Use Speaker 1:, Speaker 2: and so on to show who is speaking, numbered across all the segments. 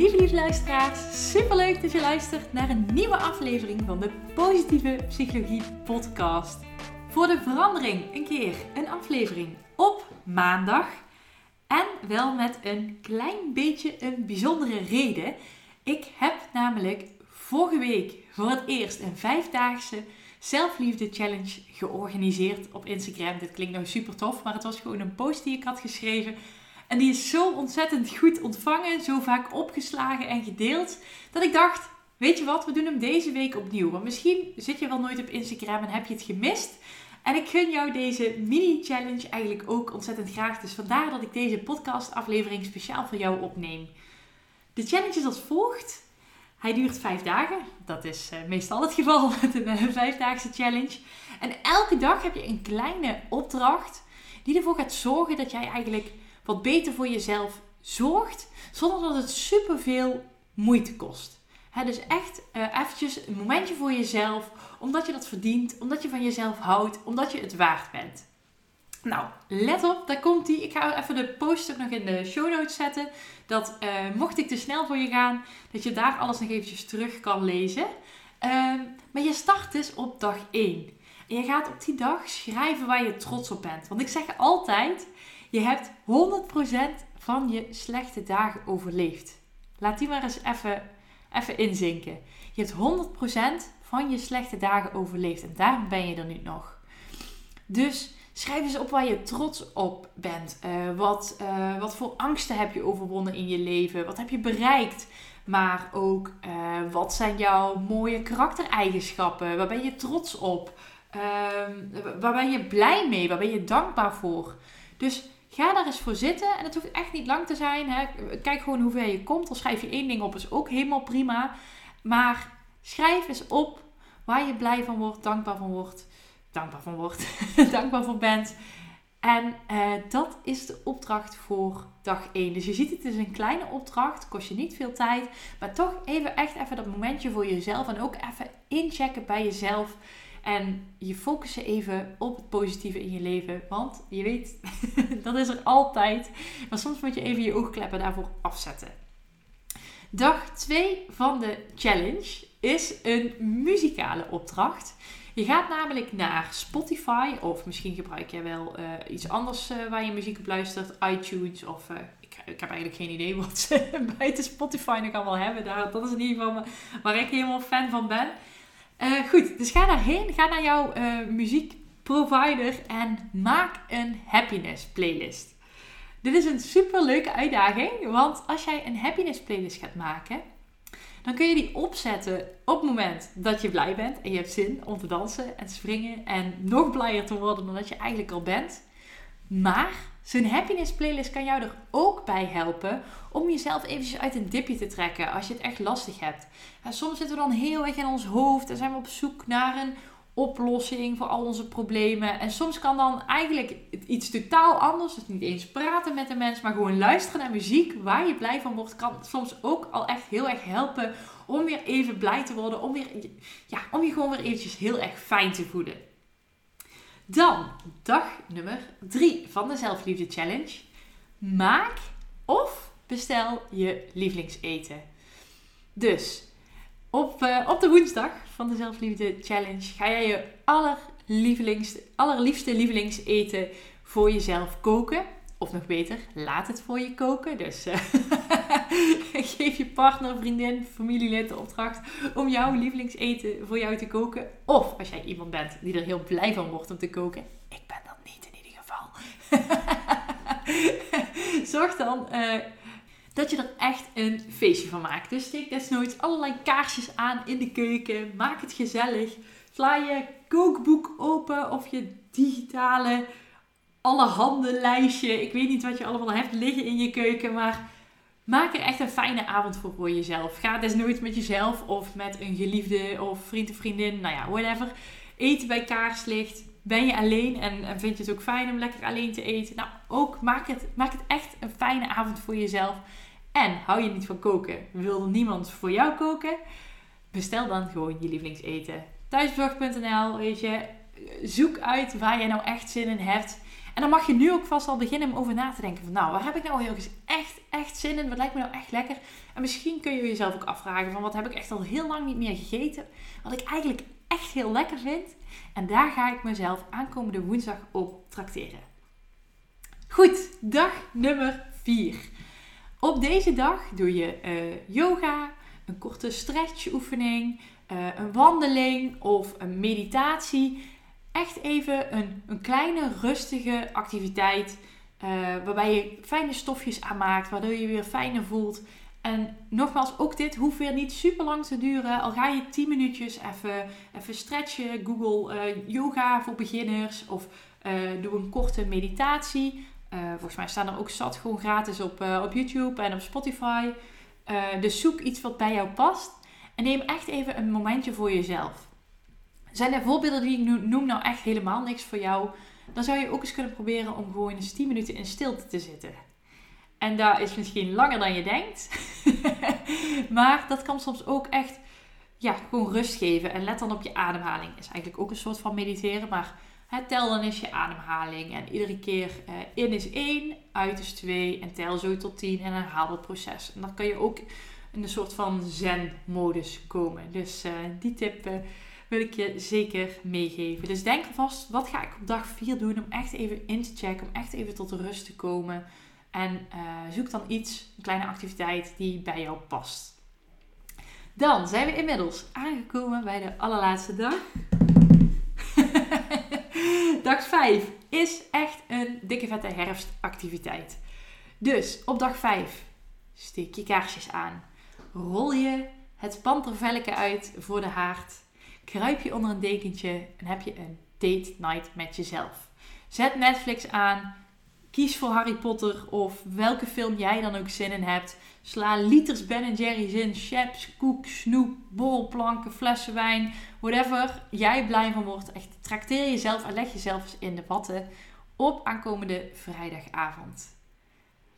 Speaker 1: Lieve lieve luisteraars. Superleuk dat je luistert naar een nieuwe aflevering van de Positieve Psychologie Podcast. Voor de verandering een keer een aflevering op maandag. En wel met een klein beetje een bijzondere reden. Ik heb namelijk vorige week voor het eerst een vijfdaagse zelfliefde challenge georganiseerd op Instagram. Dit klinkt nou super tof, maar het was gewoon een post die ik had geschreven en die is zo ontzettend goed ontvangen, zo vaak opgeslagen en gedeeld, dat ik dacht, weet je wat, we doen hem deze week opnieuw. Want misschien zit je wel nooit op Instagram en heb je het gemist. En ik gun jou deze mini-challenge eigenlijk ook ontzettend graag. Dus vandaar dat ik deze podcast-aflevering speciaal voor jou opneem. De challenge is als volgt. Hij duurt vijf dagen. Dat is uh, meestal het geval met een uh, vijfdaagse challenge. En elke dag heb je een kleine opdracht die ervoor gaat zorgen dat jij eigenlijk wat beter voor jezelf zorgt, zonder dat het superveel moeite kost. dus echt uh, eventjes een momentje voor jezelf, omdat je dat verdient, omdat je van jezelf houdt, omdat je het waard bent. Nou, let op, daar komt die. Ik ga even de post ook nog in de show notes zetten. Dat uh, mocht ik te snel voor je gaan, dat je daar alles nog eventjes terug kan lezen. Uh, maar je start dus op dag 1. En je gaat op die dag schrijven waar je trots op bent. Want ik zeg altijd, je hebt 100% van je slechte dagen overleefd. Laat die maar eens even, even inzinken. Je hebt 100% van je slechte dagen overleefd. En daarom ben je er nu nog. Dus schrijf eens op waar je trots op bent. Uh, wat, uh, wat voor angsten heb je overwonnen in je leven? Wat heb je bereikt? Maar ook uh, wat zijn jouw mooie karaktereigenschappen? Waar ben je trots op? waar ben je blij mee? Waar ben je dankbaar voor? Dus Ga daar eens voor zitten. En het hoeft echt niet lang te zijn. Hè. Kijk gewoon hoe ver je komt. Dan schrijf je één ding op, is ook helemaal prima. Maar schrijf eens op waar je blij van wordt, dankbaar van wordt. Dankbaar van wordt. dankbaar voor bent. En uh, dat is de opdracht voor dag 1. Dus je ziet het is een kleine opdracht, kost je niet veel tijd, maar toch even echt even dat momentje voor jezelf en ook even inchecken bij jezelf. En je focussen even op het positieve in je leven. Want je weet, dat is er altijd. Maar soms moet je even je oogkleppen daarvoor afzetten. Dag 2 van de challenge is een muzikale opdracht. Je gaat namelijk naar Spotify of misschien gebruik je wel uh, iets anders uh, waar je muziek op luistert, iTunes of uh, ik, heb eigenlijk geen idee wat ze buiten Spotify nog allemaal hebben. Dat is in ieder geval waar ik helemaal fan van ben. Uh, goed, dus ga daarheen. Ga naar jouw uh, muziekprovider en maak een happiness playlist. Dit is een super leuke uitdaging, want als jij een happiness playlist gaat maken, dan kun je die opzetten op het moment dat je blij bent en je hebt zin om te dansen en springen en nog blijer te worden dan dat je eigenlijk al bent. Maar Zo'n happiness playlist kan jou er ook bij helpen om jezelf eventjes uit een dipje te trekken als je het echt lastig hebt. Soms zitten we dan heel erg in ons hoofd en zijn we op zoek naar een oplossing voor al onze problemen. En soms kan dan eigenlijk iets totaal anders, dus niet eens praten met een mens, maar gewoon luisteren naar muziek waar je blij van wordt, kan soms ook al echt heel erg helpen om weer even blij te worden, om, weer, ja, om je gewoon weer eventjes heel erg fijn te voelen. Dan dag nummer 3 van de Zelfliefde Challenge. Maak of bestel je lievelingseten. Dus op, uh, op de woensdag van de Zelfliefde Challenge ga jij je allerliefste lievelingseten voor jezelf koken. Of nog beter, laat het voor je koken. Dus uh, geef je partner, vriendin, familielid de opdracht om jouw lievelingseten voor jou te koken. Of als jij iemand bent die er heel blij van wordt om te koken. Ik ben dat niet in ieder geval. Zorg dan uh, dat je er echt een feestje van maakt. Dus steek desnoods allerlei kaarsjes aan in de keuken. Maak het gezellig. Sla je kookboek open of je digitale allerhande lijstje. Ik weet niet wat je allemaal hebt liggen in je keuken, maar maak er echt een fijne avond voor voor jezelf. Ga desnoods met jezelf of met een geliefde of vriend of vriendin, nou ja, whatever. Eten bij kaarslicht. ben je alleen en, en, vind je het ook fijn om lekker alleen te eten? Nou, ook maak het, maak het echt een fijne avond voor jezelf. En hou je niet van koken? Wil niemand voor jou koken? Bestel dan gewoon je lievelingseten. Thuisbezorgd.nl, weet je, zoek uit waar je nou echt zin in hebt. En dan mag je nu ook vast al beginnen om over na te denken van nou, waar heb ik nou eens echt, echt zin in? Wat lijkt me nou echt lekker? En misschien kun je jezelf ook afvragen van wat heb ik echt al heel lang niet meer gegeten? Wat ik eigenlijk echt heel lekker vind. En daar ga ik mezelf aankomende woensdag op trakteren. Goed, dag nummer 4. Op deze dag doe je uh, yoga, een korte stretchoefening, uh, een wandeling of een meditatie. Echt even een, een kleine rustige activiteit uh, waarbij je fijne stofjes aanmaakt, waardoor je weer fijner voelt. En nogmaals, ook dit hoeft weer niet super lang te duren. Al ga je 10 minuutjes even, even stretchen. Google uh, yoga voor beginners. Of uh, doe een korte meditatie. Volgens mij staan er ook zat gewoon gratis op, op YouTube en op Spotify. dus zoek iets wat bij jou past. En neem echt even een momentje voor jezelf. Zijn er voorbeelden die ik noem nou echt helemaal niks voor jou? Dan zou je ook eens kunnen proberen om gewoon eens 10 minuten in stilte te zitten. En dat is misschien langer dan je denkt. maar dat kan soms ook echt ja, gewoon rust geven. En let dan op je ademhaling. Is eigenlijk ook een soort van mediteren. Maar hè, tel dan eens je ademhaling. En iedere keer uh, in is 1, uit is 2. En tel zo tot 10 en herhaal het proces. En dan kan je ook in een soort van zen-modus komen. Dus uh, die tip uh, wil ik je zeker meegeven. Dus denk alvast, wat ga ik op dag 4 doen om echt even in te checken. Om echt even tot rust te komen. En uh, zoek dan iets, een kleine activiteit die bij jou past. Dan zijn we inmiddels aangekomen bij de allerlaatste dag. dag 5 is echt een dikke vette herfstactiviteit. Dus op dag 5 steek je kaarsjes aan. Rol je het pantervelken uit voor de haard. Kruip je onder een dekentje en heb je een date night met jezelf. Zet Netflix aan Kies voor Harry Potter of welke film jij dan ook zin in hebt. Sla liters Ben Jerry's in, chaps, koek, snoep, borrelplanken, flessen wijn, whatever jij blij van wordt. Echt trakteer jezelf en leg jezelf eens in de watten op aankomende vrijdagavond.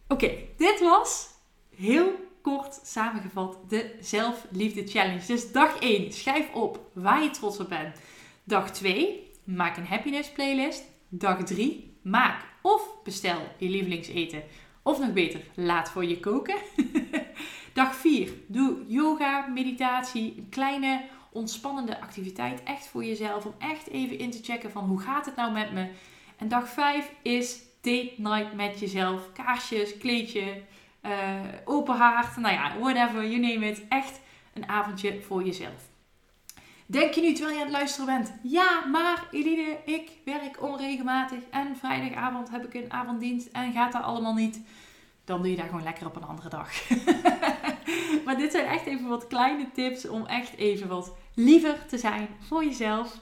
Speaker 1: Oké, dit was heel kort samengevat de zelfliefde challenge. Dus dag 1, schrijf op waar je trots op bent. Dag 2, maak een happiness playlist. Dag 3, maak of bestel je lievelingseten. Of nog beter, laat voor je koken. Dag 4. Doe yoga, meditatie, een kleine ontspannende activiteit. Echt voor jezelf. Om echt even in te checken van hoe gaat het nou met me. En dag 5 is date night met jezelf. Kaarsjes, kleedje, uh, open haard. Nou ja, whatever, you name it. Echt een avondje voor jezelf. Denk je nu terwijl je aan het luisteren bent, ja, maar Eline, ik werk onregelmatig en vrijdagavond heb ik een avonddienst en gaat dat allemaal niet. Dan doe je daar gewoon lekker op een andere dag. maar dit zijn echt even wat kleine tips om echt even wat liever te zijn voor jezelf.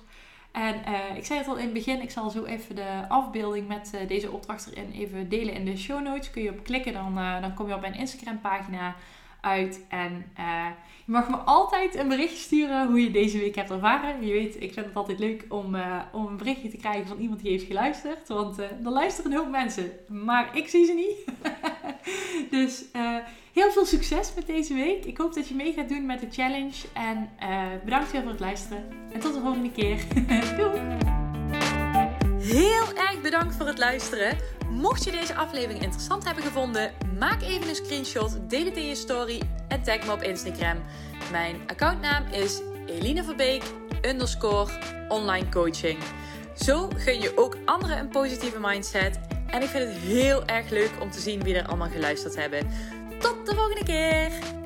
Speaker 1: En uh, ik zei het al in het begin, ik zal zo even de afbeelding met uh, deze opdracht erin even delen in de show notes. Kun je op klikken, dan, uh, dan kom je op mijn Instagram pagina uit. En je mag me altijd een berichtje sturen hoe je deze week hebt ervaren. Je weet, ik vind het altijd leuk om, om een berichtje te krijgen van iemand die heeft geluisterd. Want er luisteren een hoop mensen, maar ik zie ze niet. dus heel veel succes met deze week. Ik hoop dat je mee gaat doen met de challenge. En bedankt weer voor het luisteren. En tot de volgende keer. Doei! Heel erg bedankt voor het luisteren. Mocht je deze aflevering interessant hebben gevonden, maak even een screenshot, deel het in je story en tag me op Instagram. Mijn accountnaam is Eline Verbeek underscore online coaching. Zo gun je ook anderen een positieve mindset. En ik vind het heel erg leuk om te zien wie er allemaal geluisterd hebben. Tot de volgende keer!